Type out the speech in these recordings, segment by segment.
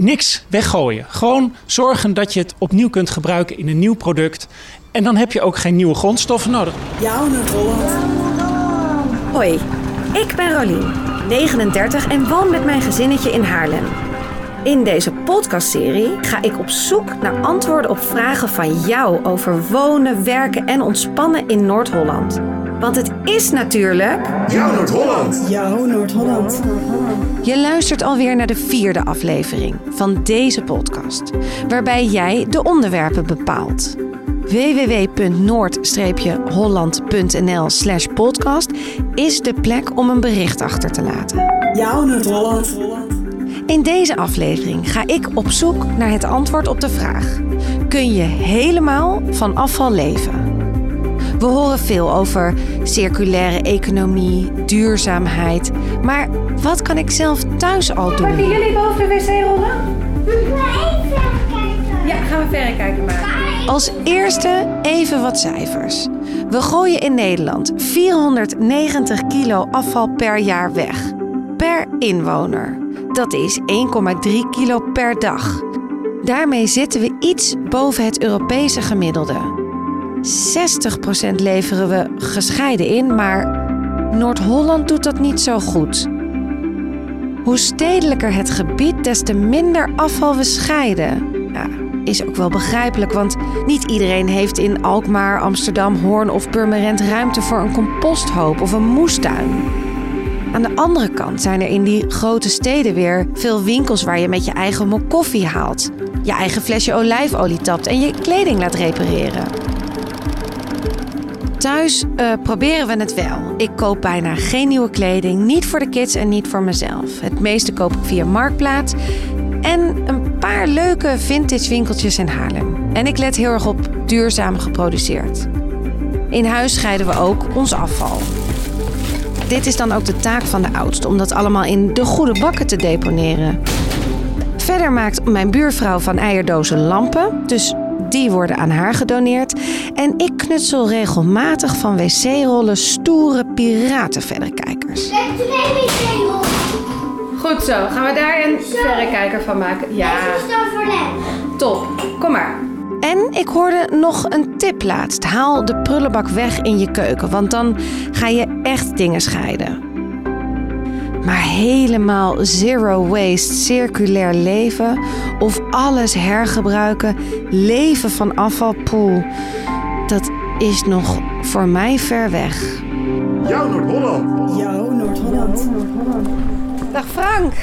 niks weggooien. Gewoon zorgen dat je het opnieuw kunt gebruiken in een nieuw product. En dan heb je ook geen nieuwe grondstoffen nodig. Jouw Noord-Holland. Hoi, ik ben Rolien, 39 en woon met mijn gezinnetje in Haarlem. In deze podcastserie ga ik op zoek naar antwoorden op vragen van jou over wonen, werken en ontspannen in Noord-Holland. Want het is natuurlijk. Jouw Noord-Holland. Jouw Noord-Holland. Je luistert alweer naar de vierde aflevering van deze podcast, waarbij jij de onderwerpen bepaalt. www.noord-holland.nl slash podcast is de plek om een bericht achter te laten. Jouw Noord-Holland. In deze aflevering ga ik op zoek naar het antwoord op de vraag: kun je helemaal van afval leven? We horen veel over circulaire economie, duurzaamheid. Maar wat kan ik zelf thuis al doen? Maken jullie boven de wc rollen? Ja, gaan we verrekijken maken. Als eerste even wat cijfers. We gooien in Nederland 490 kilo afval per jaar weg. Per inwoner. Dat is 1,3 kilo per dag. Daarmee zitten we iets boven het Europese gemiddelde. 60% leveren we gescheiden in, maar Noord-Holland doet dat niet zo goed. Hoe stedelijker het gebied, des te minder afval we scheiden. Ja, is ook wel begrijpelijk, want niet iedereen heeft in Alkmaar, Amsterdam, Hoorn of Purmerend ruimte voor een composthoop of een moestuin. Aan de andere kant zijn er in die grote steden weer veel winkels waar je met je eigen mok koffie haalt, je eigen flesje olijfolie tapt en je kleding laat repareren. Thuis eh, proberen we het wel. Ik koop bijna geen nieuwe kleding, niet voor de kids en niet voor mezelf. Het meeste koop ik via Marktplaats en een paar leuke vintage winkeltjes in Haarlem. En ik let heel erg op duurzaam geproduceerd. In huis scheiden we ook ons afval. Dit is dan ook de taak van de oudste om dat allemaal in de goede bakken te deponeren. Verder maakt mijn buurvrouw van eierdozen lampen, dus die worden aan haar gedoneerd. En ik knutsel regelmatig van wc-rollen stoere piratenverrekijkers. Goed zo, gaan we daar een verrekijker van maken? Ja, top. Kom maar. En ik hoorde nog een tip laatst. Haal de prullenbak weg in je keuken, want dan ga je echt dingen scheiden. Maar helemaal zero waste, circulair leven of alles hergebruiken, leven van afvalpoel, dat is nog voor mij ver weg. Jouw Noord-Holland. Jouw Noord-Holland. Dag Frank.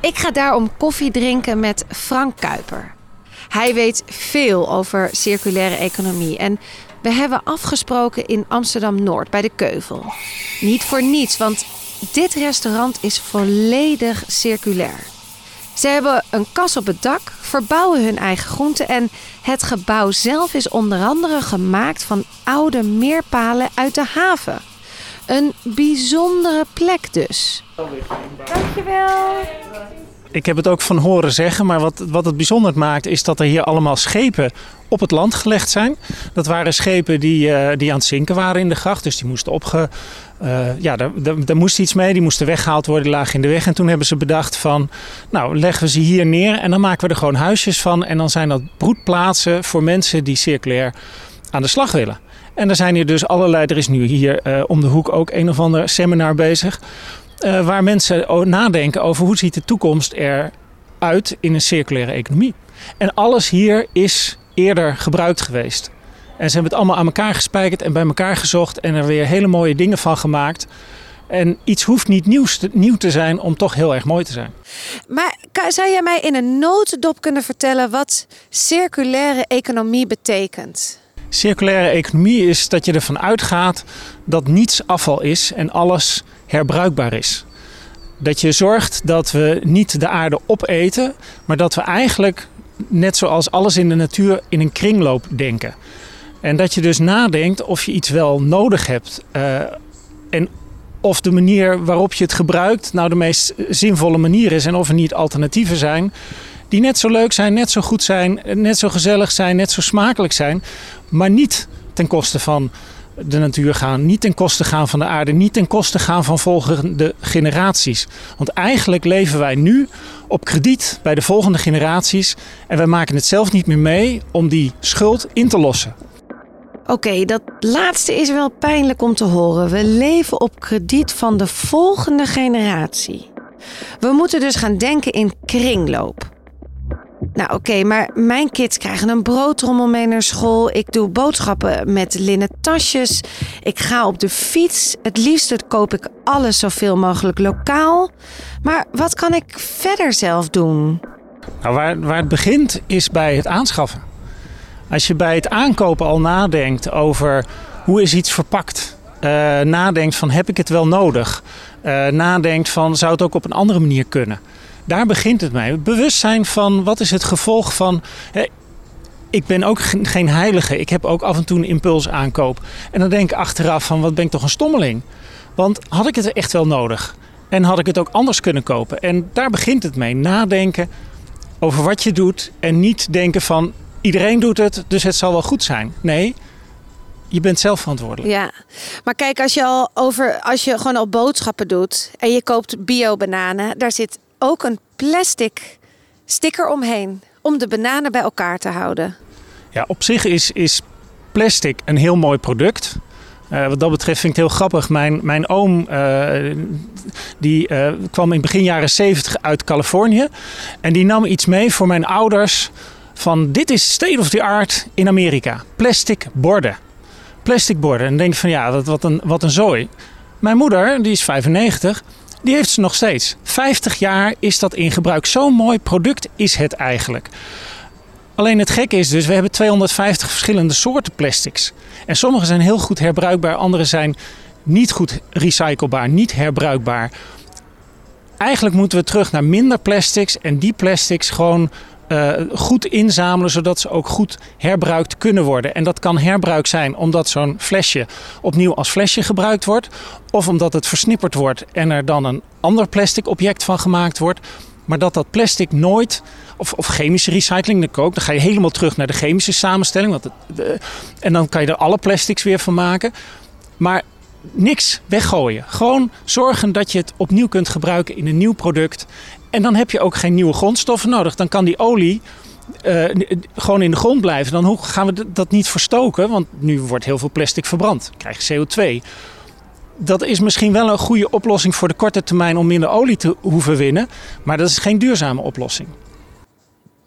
Ik ga daarom koffie drinken met Frank Kuiper. Hij weet veel over circulaire economie en we hebben afgesproken in Amsterdam Noord bij de Keuvel. Niet voor niets, want dit restaurant is volledig circulair. Ze hebben een kas op het dak, verbouwen hun eigen groenten en het gebouw zelf is onder andere gemaakt van oude meerpalen uit de haven. Een bijzondere plek dus. Dankjewel. Ik heb het ook van horen zeggen, maar wat, wat het bijzonder maakt is dat er hier allemaal schepen op het land gelegd zijn. Dat waren schepen die, eh, die aan het zinken waren in de gracht, dus die moesten opge... eh, ja, daar moest iets mee, die moesten weggehaald worden, die lagen in de weg. En toen hebben ze bedacht van, nou leggen we ze hier neer en dan maken we er gewoon huisjes van. En dan zijn dat broedplaatsen voor mensen die circulair aan de slag willen. En er zijn hier dus allerlei, er is nu hier eh, om de hoek ook een of ander seminar bezig. Eh, waar mensen nadenken over hoe ziet de toekomst eruit in een circulaire economie. En alles hier is eerder gebruikt geweest. En ze hebben het allemaal aan elkaar gespijkerd en bij elkaar gezocht en er weer hele mooie dingen van gemaakt. En iets hoeft niet nieuws te, nieuw te zijn om toch heel erg mooi te zijn. Maar zou jij mij in een notendop kunnen vertellen wat circulaire economie betekent? Circulaire economie is dat je ervan uitgaat dat niets afval is en alles herbruikbaar is. Dat je zorgt dat we niet de aarde opeten, maar dat we eigenlijk, net zoals alles in de natuur, in een kringloop denken. En dat je dus nadenkt of je iets wel nodig hebt eh, en of de manier waarop je het gebruikt nou de meest zinvolle manier is en of er niet alternatieven zijn die net zo leuk zijn, net zo goed zijn, net zo gezellig zijn, net zo smakelijk zijn, maar niet ten koste van de natuur gaan, niet ten koste gaan van de aarde, niet ten koste gaan van volgende generaties. Want eigenlijk leven wij nu op krediet bij de volgende generaties en wij maken het zelf niet meer mee om die schuld in te lossen. Oké, dat laatste is wel pijnlijk om te horen. We leven op krediet van de volgende generatie. We moeten dus gaan denken in kringloop. Nou oké, maar mijn kids krijgen een broodtrommel mee naar school. Ik doe boodschappen met linnen tasjes. Ik ga op de fiets. Het liefst koop ik alles zoveel mogelijk lokaal. Maar wat kan ik verder zelf doen? Nou, waar, waar het begint is bij het aanschaffen. Als je bij het aankopen al nadenkt over hoe is iets verpakt, uh, nadenkt van heb ik het wel nodig, uh, nadenkt van zou het ook op een andere manier kunnen. Daar begint het mee. Bewustzijn van wat is het gevolg van. Ik ben ook geen heilige. Ik heb ook af en toe een impuls aankoop. En dan denk ik achteraf van wat ben ik toch een stommeling. Want had ik het echt wel nodig? En had ik het ook anders kunnen kopen? En daar begint het mee. Nadenken over wat je doet. En niet denken van iedereen doet het, dus het zal wel goed zijn. Nee, je bent zelf verantwoordelijk. Ja, maar kijk, als je al over, als je gewoon al boodschappen doet en je koopt bio-bananen, daar zit ook een plastic sticker omheen om de bananen bij elkaar te houden. Ja, op zich is, is plastic een heel mooi product. Uh, wat dat betreft vind ik het heel grappig. Mijn, mijn oom uh, die, uh, kwam in begin jaren 70 uit Californië. En die nam iets mee voor mijn ouders van dit is state of the art in Amerika. Plastic borden. Plastic borden. En denk van ja, wat, wat, een, wat een zooi. Mijn moeder, die is 95, die heeft ze nog steeds. 50 jaar is dat in gebruik. Zo'n mooi product is het eigenlijk. Alleen het gekke is dus, we hebben 250 verschillende soorten plastics. En sommige zijn heel goed herbruikbaar, andere zijn niet goed recyclebaar, niet herbruikbaar. Eigenlijk moeten we terug naar minder plastics en die plastics gewoon uh, goed inzamelen, zodat ze ook goed herbruikt kunnen worden. En dat kan herbruik zijn omdat zo'n flesje opnieuw als flesje gebruikt wordt, of omdat het versnipperd wordt en er dan een ander plastic object van gemaakt wordt. Maar dat dat plastic nooit, of, of chemische recycling, dan ook, dan ga je helemaal terug naar de chemische samenstelling. Want het, en dan kan je er alle plastics weer van maken. Maar niks weggooien. Gewoon zorgen dat je het opnieuw kunt gebruiken in een nieuw product. En dan heb je ook geen nieuwe grondstoffen nodig. Dan kan die olie uh, gewoon in de grond blijven. Dan hoe gaan we dat niet verstoken? Want nu wordt heel veel plastic verbrand. Krijg je CO2. Dat is misschien wel een goede oplossing voor de korte termijn om minder olie te hoeven winnen. Maar dat is geen duurzame oplossing.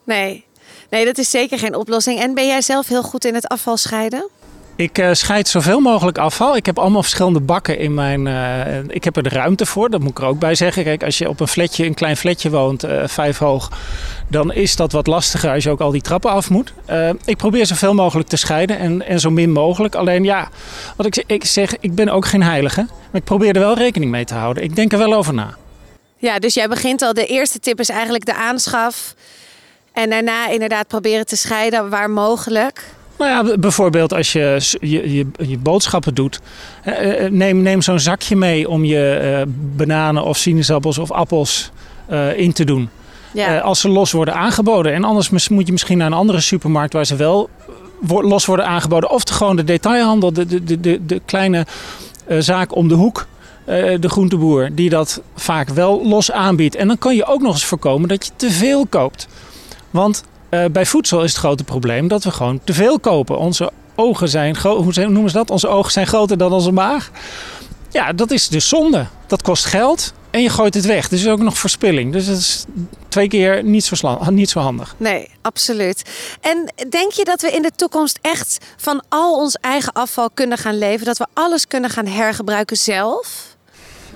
Nee, nee dat is zeker geen oplossing. En ben jij zelf heel goed in het afval scheiden? Ik uh, scheid zoveel mogelijk afval. Ik heb allemaal verschillende bakken in mijn. Uh, ik heb er de ruimte voor, dat moet ik er ook bij zeggen. Kijk, als je op een flatje, een klein flatje woont, uh, vijf hoog, dan is dat wat lastiger als je ook al die trappen af moet. ik probeer zoveel mogelijk te scheiden en, en zo min mogelijk. Alleen ja, wat ik, ik zeg, ik ben ook geen heilige. Maar ik probeer er wel rekening mee te houden. Ik denk er wel over na. Ja, dus jij begint al. De eerste tip is eigenlijk de aanschaf. En daarna inderdaad proberen te scheiden waar mogelijk. Nou ja, bijvoorbeeld als je je, je, je boodschappen doet. Eh, eh, neem, neem zo'n zakje mee om je uh, bananen of sinaasappels of appels uh, in te doen. Ja. Uh, als ze los worden aangeboden. En anders moet je misschien naar een andere supermarkt waar ze wel los worden aangeboden. Of gewoon de detailhandel, de, de, de, de kleine zaak om de hoek. de groenteboer die dat vaak wel los aanbiedt. En dan kan je ook nog eens voorkomen dat je te veel koopt. Want uh, bij voedsel is het grote probleem dat we gewoon te veel kopen. Onze ogen zijn, hoe noemen ze dat? Onze ogen zijn groter dan onze maag. Ja, dat is dus zonde. Dat kost geld en je gooit het weg. Dus is ook nog verspilling. Dus dat is twee keer niet zo, niet zo handig. Nee, absoluut. En denk je dat we in de toekomst echt van al ons eigen afval kunnen gaan leven? Dat we alles kunnen gaan hergebruiken zelf?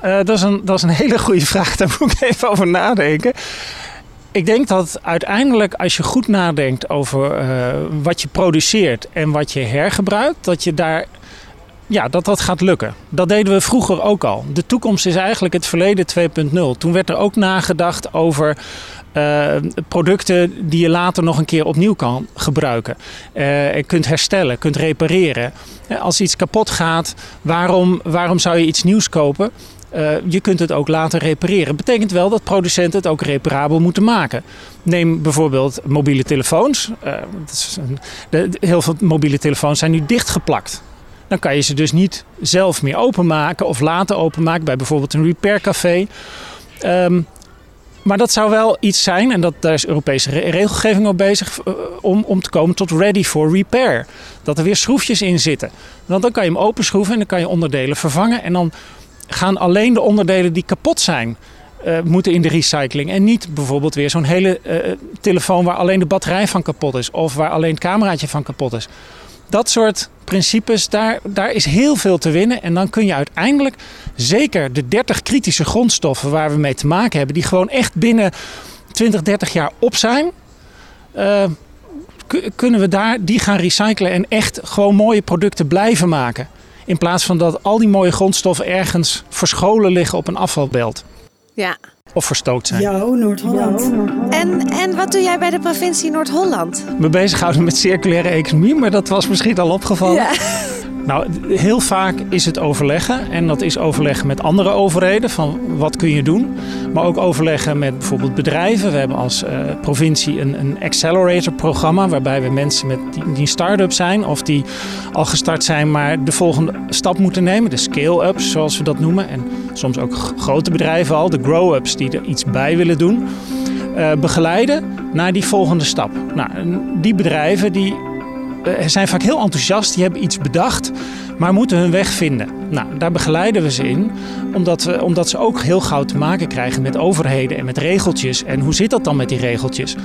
Uh, dat, is een, dat is een hele goede vraag. Daar moet ik even over nadenken. Ik denk dat uiteindelijk als je goed nadenkt over uh, wat je produceert en wat je hergebruikt, dat je daar ja, dat dat gaat lukken. Dat deden we vroeger ook al. De toekomst is eigenlijk het verleden 2.0. Toen werd er ook nagedacht over uh, producten die je later nog een keer opnieuw kan gebruiken. Uh, kunt herstellen, kunt repareren. Als iets kapot gaat, waarom, waarom zou je iets nieuws kopen? Uh, je kunt het ook laten repareren. Betekent wel dat producenten het ook reparabel moeten maken. Neem bijvoorbeeld mobiele telefoons. Uh, een, de, heel veel mobiele telefoons zijn nu dichtgeplakt. dan kan je ze dus niet zelf meer openmaken of laten openmaken bij bijvoorbeeld een repaircafé. Ehm, maar dat zou wel iets zijn, en dat, daar is Europese re- regelgeving op bezig, eh, om, om te komen tot ready for repair. Dat er weer schroefjes in zitten. Want dan kan je hem openschroeven en dan kan je onderdelen vervangen. En dan gaan alleen de onderdelen die kapot zijn, eh, moeten in de recycling. En niet bijvoorbeeld weer zo'n hele eh, telefoon waar alleen de batterij van kapot is. Of waar alleen het cameraatje van kapot is. Dat soort principes, daar, daar is heel veel te winnen. En dan kun je uiteindelijk zeker de 30 kritische grondstoffen waar we mee te maken hebben, die gewoon echt binnen 20, 30 jaar op zijn. eh, ku- kunnen we daar die gaan recyclen en echt gewoon mooie producten blijven maken. In plaats van dat al die mooie grondstoffen ergens verscholen liggen op een afvalbelt. Ja. Of verstookt zijn. Jouw Noord-Holland. En, en wat doe jij bij de provincie Noord-Holland? Me bezighouden met circulaire economie, maar dat was misschien al opgevallen. Nou, heel vaak is het overleggen. En dat is overleggen met andere overheden van wat kun je doen. Maar ook overleggen met bijvoorbeeld bedrijven. We hebben als eh, provincie een, een accelerator programma. Waarbij we mensen met die, die start-up zijn of die al gestart zijn, maar de volgende stap moeten nemen. De scale-ups zoals we dat noemen. En soms ook grote bedrijven al, de grow-ups die er iets bij willen doen. eh, begeleiden naar die volgende stap. Nou, die bedrijven die zijn vaak heel enthousiast, die hebben iets bedacht, maar moeten hun weg vinden. Nou, daar begeleiden we ze in, omdat, omdat ze ook heel gauw te maken krijgen met overheden en met regeltjes. En hoe zit dat dan met die regeltjes?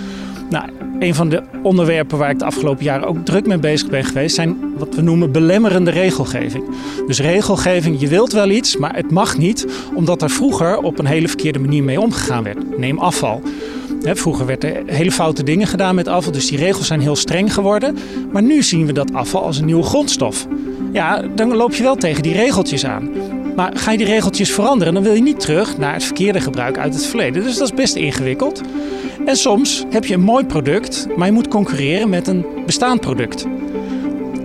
Nou, een van de onderwerpen waar ik de afgelopen jaren ook druk mee bezig ben geweest, zijn wat we noemen belemmerende regelgeving. Dus regelgeving, je wilt wel iets, maar het mag niet, omdat er vroeger op een hele verkeerde manier mee omgegaan werd. Neem afval. Vroeger werden er hele foute dingen gedaan met afval, dus die regels zijn heel streng geworden. Maar nu zien we dat afval als een nieuwe grondstof. Ja, dan loop je wel tegen die regeltjes aan. Maar ga je die regeltjes veranderen, dan wil je niet terug naar het verkeerde gebruik uit het verleden. Dus dat is best ingewikkeld. En soms heb je een mooi product, maar je moet concurreren met een bestaand product.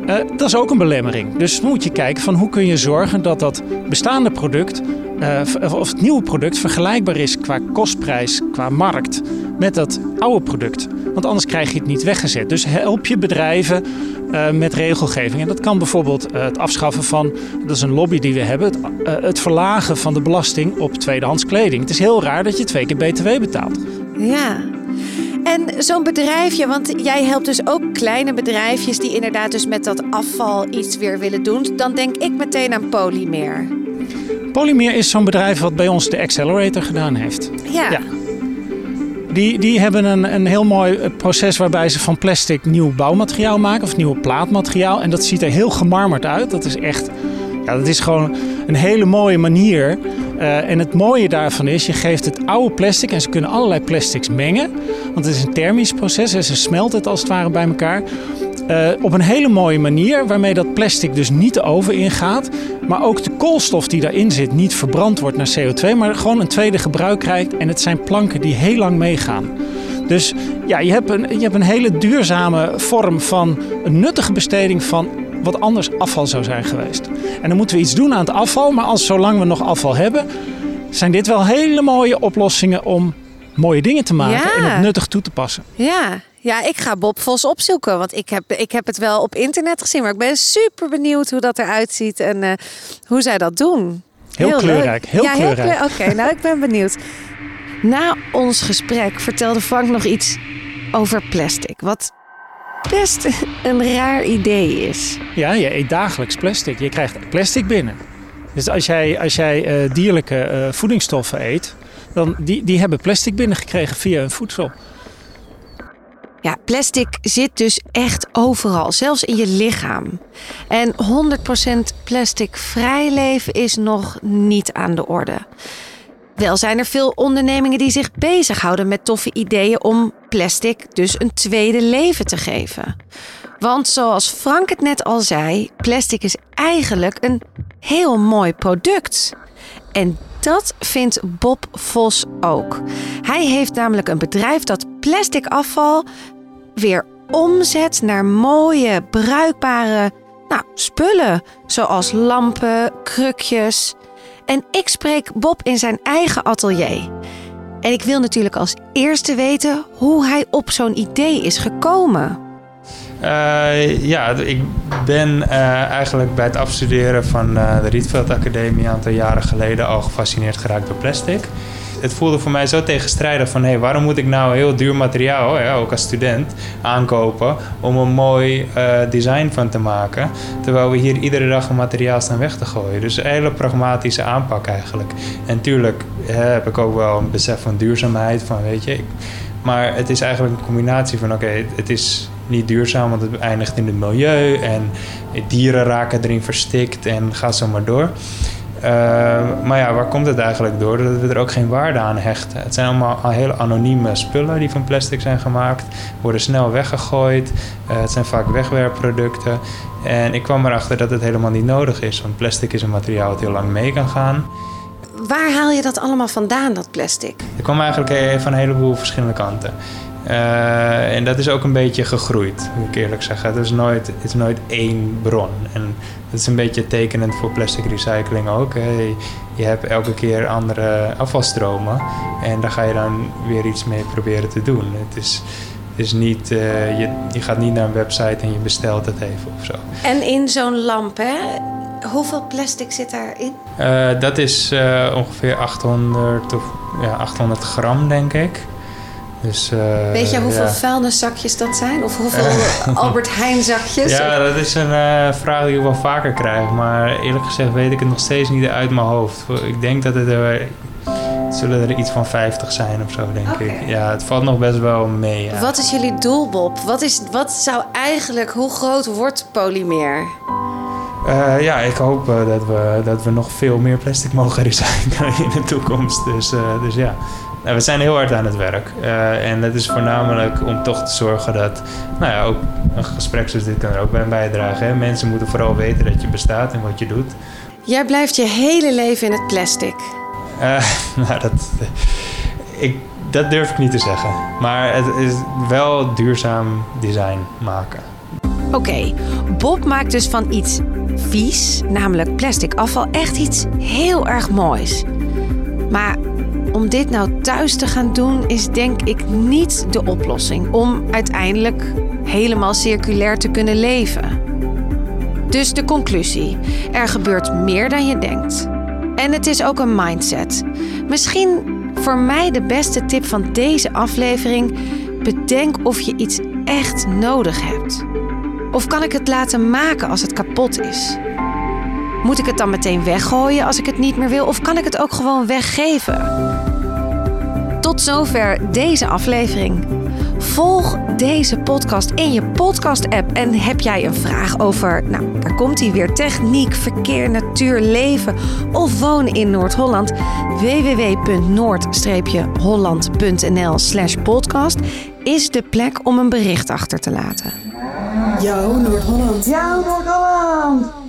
Eh, dat is ook een belemmering. Dus moet je kijken van hoe kun je zorgen dat dat bestaande product eh, of het nieuwe product vergelijkbaar is qua kostprijs, qua markt met dat oude product. Want anders krijg je het niet weggezet. Dus help je bedrijven eh, met regelgeving. En dat kan bijvoorbeeld eh, het afschaffen van, dat is een lobby die we hebben, het, het verlagen van de belasting op tweedehands kleding. Het is heel raar dat je twee keer BTW betaalt. Ja. En zo'n bedrijfje, want jij helpt dus ook kleine bedrijfjes die inderdaad dus met dat afval iets weer willen doen. Dan denk ik meteen aan Polymer. Polymer is zo'n bedrijf wat bij ons de Accelerator gedaan heeft. Ja. Ja. Die, die hebben een, een heel mooi eh, proces waarbij ze van plastic nieuw bouwmateriaal maken of nieuw plaatmateriaal. En dat ziet er heel gemarmerd uit. Dat is echt, ja, dat is gewoon een hele mooie manier. Eh, en het mooie daarvan is, je geeft het oude plastic en ze kunnen allerlei plastics mengen. Want het is een thermisch proces en ze smelten het als het ware bij elkaar. Eh, op een hele mooie manier, waarmee dat plastic dus niet de oven ingaat. Maar ook de koolstof die daarin zit niet verbrand wordt naar CO2, maar gewoon een tweede gebruik krijgt. En het zijn planken die heel lang meegaan. Dus ja, je hebt, een, je hebt een hele duurzame vorm van een nuttige besteding van wat anders afval zou zijn geweest. En dan moeten we iets doen aan het afval, maar als zolang we nog afval hebben, zijn dit wel hele mooie oplossingen om mooie dingen te maken Ja. en het nuttig toe te passen. Ja. Ja, ik ga Bob Vos opzoeken, want ik heb, ik heb het wel op internet gezien. Maar ik ben super benieuwd hoe dat eruit ziet en eh, hoe zij dat doen. Heel leuk. kleurrijk, heel ja, kleurrijk. kleur- Oké, nou ik ben benieuwd. Na ons gesprek vertelde Frank nog iets over plastic. Wat best een raar idee is. Ja, je eet dagelijks plastic. Je krijgt plastic binnen. Dus als jij, als jij eh, dierlijke eh, voedingsstoffen eet, dan die, die hebben plastic binnengekregen via hun voedsel. Ja, plastic zit dus echt overal, zelfs in je lichaam. En 100% plastic vrij leven is nog niet aan de orde. Wel zijn er veel ondernemingen die zich bezighouden met toffe ideeën om plastic dus een tweede leven te geven. Want zoals Frank het net al zei, plastic is eigenlijk een heel mooi product. En dat vindt Bob Vos ook. Hij heeft namelijk een bedrijf dat plastic afval weer omzet naar mooie, bruikbare nou, spullen. Zoals lampen, krukjes. En ik spreek Bob in zijn eigen atelier. En ik wil natuurlijk als eerste weten hoe hij op zo'n idee is gekomen. Eh, ja, ik ben eh, eigenlijk bij het afstuderen van eh, de Rietveld Academie een aantal jaren geleden al gefascineerd geraakt door plastic. Het voelde voor mij zo tegenstrijdig van hé, hey, waarom moet ik nou heel duur materiaal, ook als student, aankopen om een mooi design van te maken, terwijl we hier iedere dag een materiaal staan weg te gooien. Dus een hele pragmatische aanpak eigenlijk. En tuurlijk heb ik ook wel een besef van duurzaamheid, van weet je, maar het is eigenlijk een combinatie van oké, het is niet duurzaam, want het eindigt in het milieu en dieren raken erin verstikt en gaat zo maar door. Uh, maar ja, waar komt het eigenlijk door? Dat we er ook geen waarde aan hechten. Het zijn allemaal hele anonieme spullen die van plastic zijn gemaakt, worden snel weggegooid. Uh, het zijn vaak wegwerpproducten. En ik kwam erachter dat het helemaal niet nodig is, want plastic is een materiaal dat heel lang mee kan gaan. Waar haal je dat allemaal vandaan, dat plastic? Het kwam eigenlijk van een heleboel verschillende kanten. Uh, en dat is ook een beetje gegroeid, moet ik eerlijk zeggen. Het is nooit, het is nooit één bron. En dat is een beetje tekenend voor plastic recycling ook. Hè. Je hebt elke keer andere afvalstromen en daar ga je dan weer iets mee proberen te doen. Het is, het is niet, uh, je, je gaat niet naar een website en je bestelt het even of zo. En in zo'n lamp, hè? Hoeveel plastic zit daarin? Uh, dat is ongeveer 800, of, ja, 800 gram, denk ik. Dus, uh, Weet je hoeveel ja. vuilniszakjes dat zijn? Of hoeveel Albert Heijn zakjes? Ja, dat is een uh, vraag die ik wel vaker krijg. Maar eerlijk gezegd weet ik het nog steeds niet uit mijn hoofd. Ik denk dat het er... Het zullen er iets van 50 zijn of zo, denk okay. ik. Ja, het valt nog best wel mee. Ja. Wat is jullie doel, Bob? Wat, is, wat zou eigenlijk... Hoe groot wordt polymeer? Uh, ja, ik hoop dat, we, dat we nog veel meer plastic mogen recyclen in de toekomst. Dus, dus ja, nou, we zijn heel hard aan het werk. en dat is voornamelijk om toch te zorgen dat, nou ja, ook een gesprek zoals dit kan er ook bij bijdragen. Hè? Mensen moeten vooral weten dat je bestaat en wat je doet. Jij blijft je hele leven in het plastic. nou, dat, ik, dat durf ik niet te zeggen. Maar het is wel duurzaam design maken. Oké, okay, Bob maakt dus van iets vies, namelijk plastic afval, echt iets heel erg moois. Maar om dit nou thuis te gaan doen, is denk ik niet de oplossing om uiteindelijk helemaal circulair te kunnen leven. Dus de conclusie: er gebeurt meer dan je denkt. En het is ook een mindset. Misschien voor mij de beste tip van deze aflevering: bedenk of je iets echt nodig hebt. Of kan ik het laten maken als het kapot is? Moet ik het dan meteen weggooien als ik het niet meer wil? Of kan ik het ook gewoon weggeven? Tot zover deze aflevering. Volg deze podcast in je podcast-app. En heb jij een vraag over, nou, daar komt hij weer, techniek, verkeer, natuur, leven of wonen in Noord-Holland? www.noord-holland.nl slash podcast is de plek om een bericht achter te laten. Jouw Noord-Holland. Jouw Noord-Holland.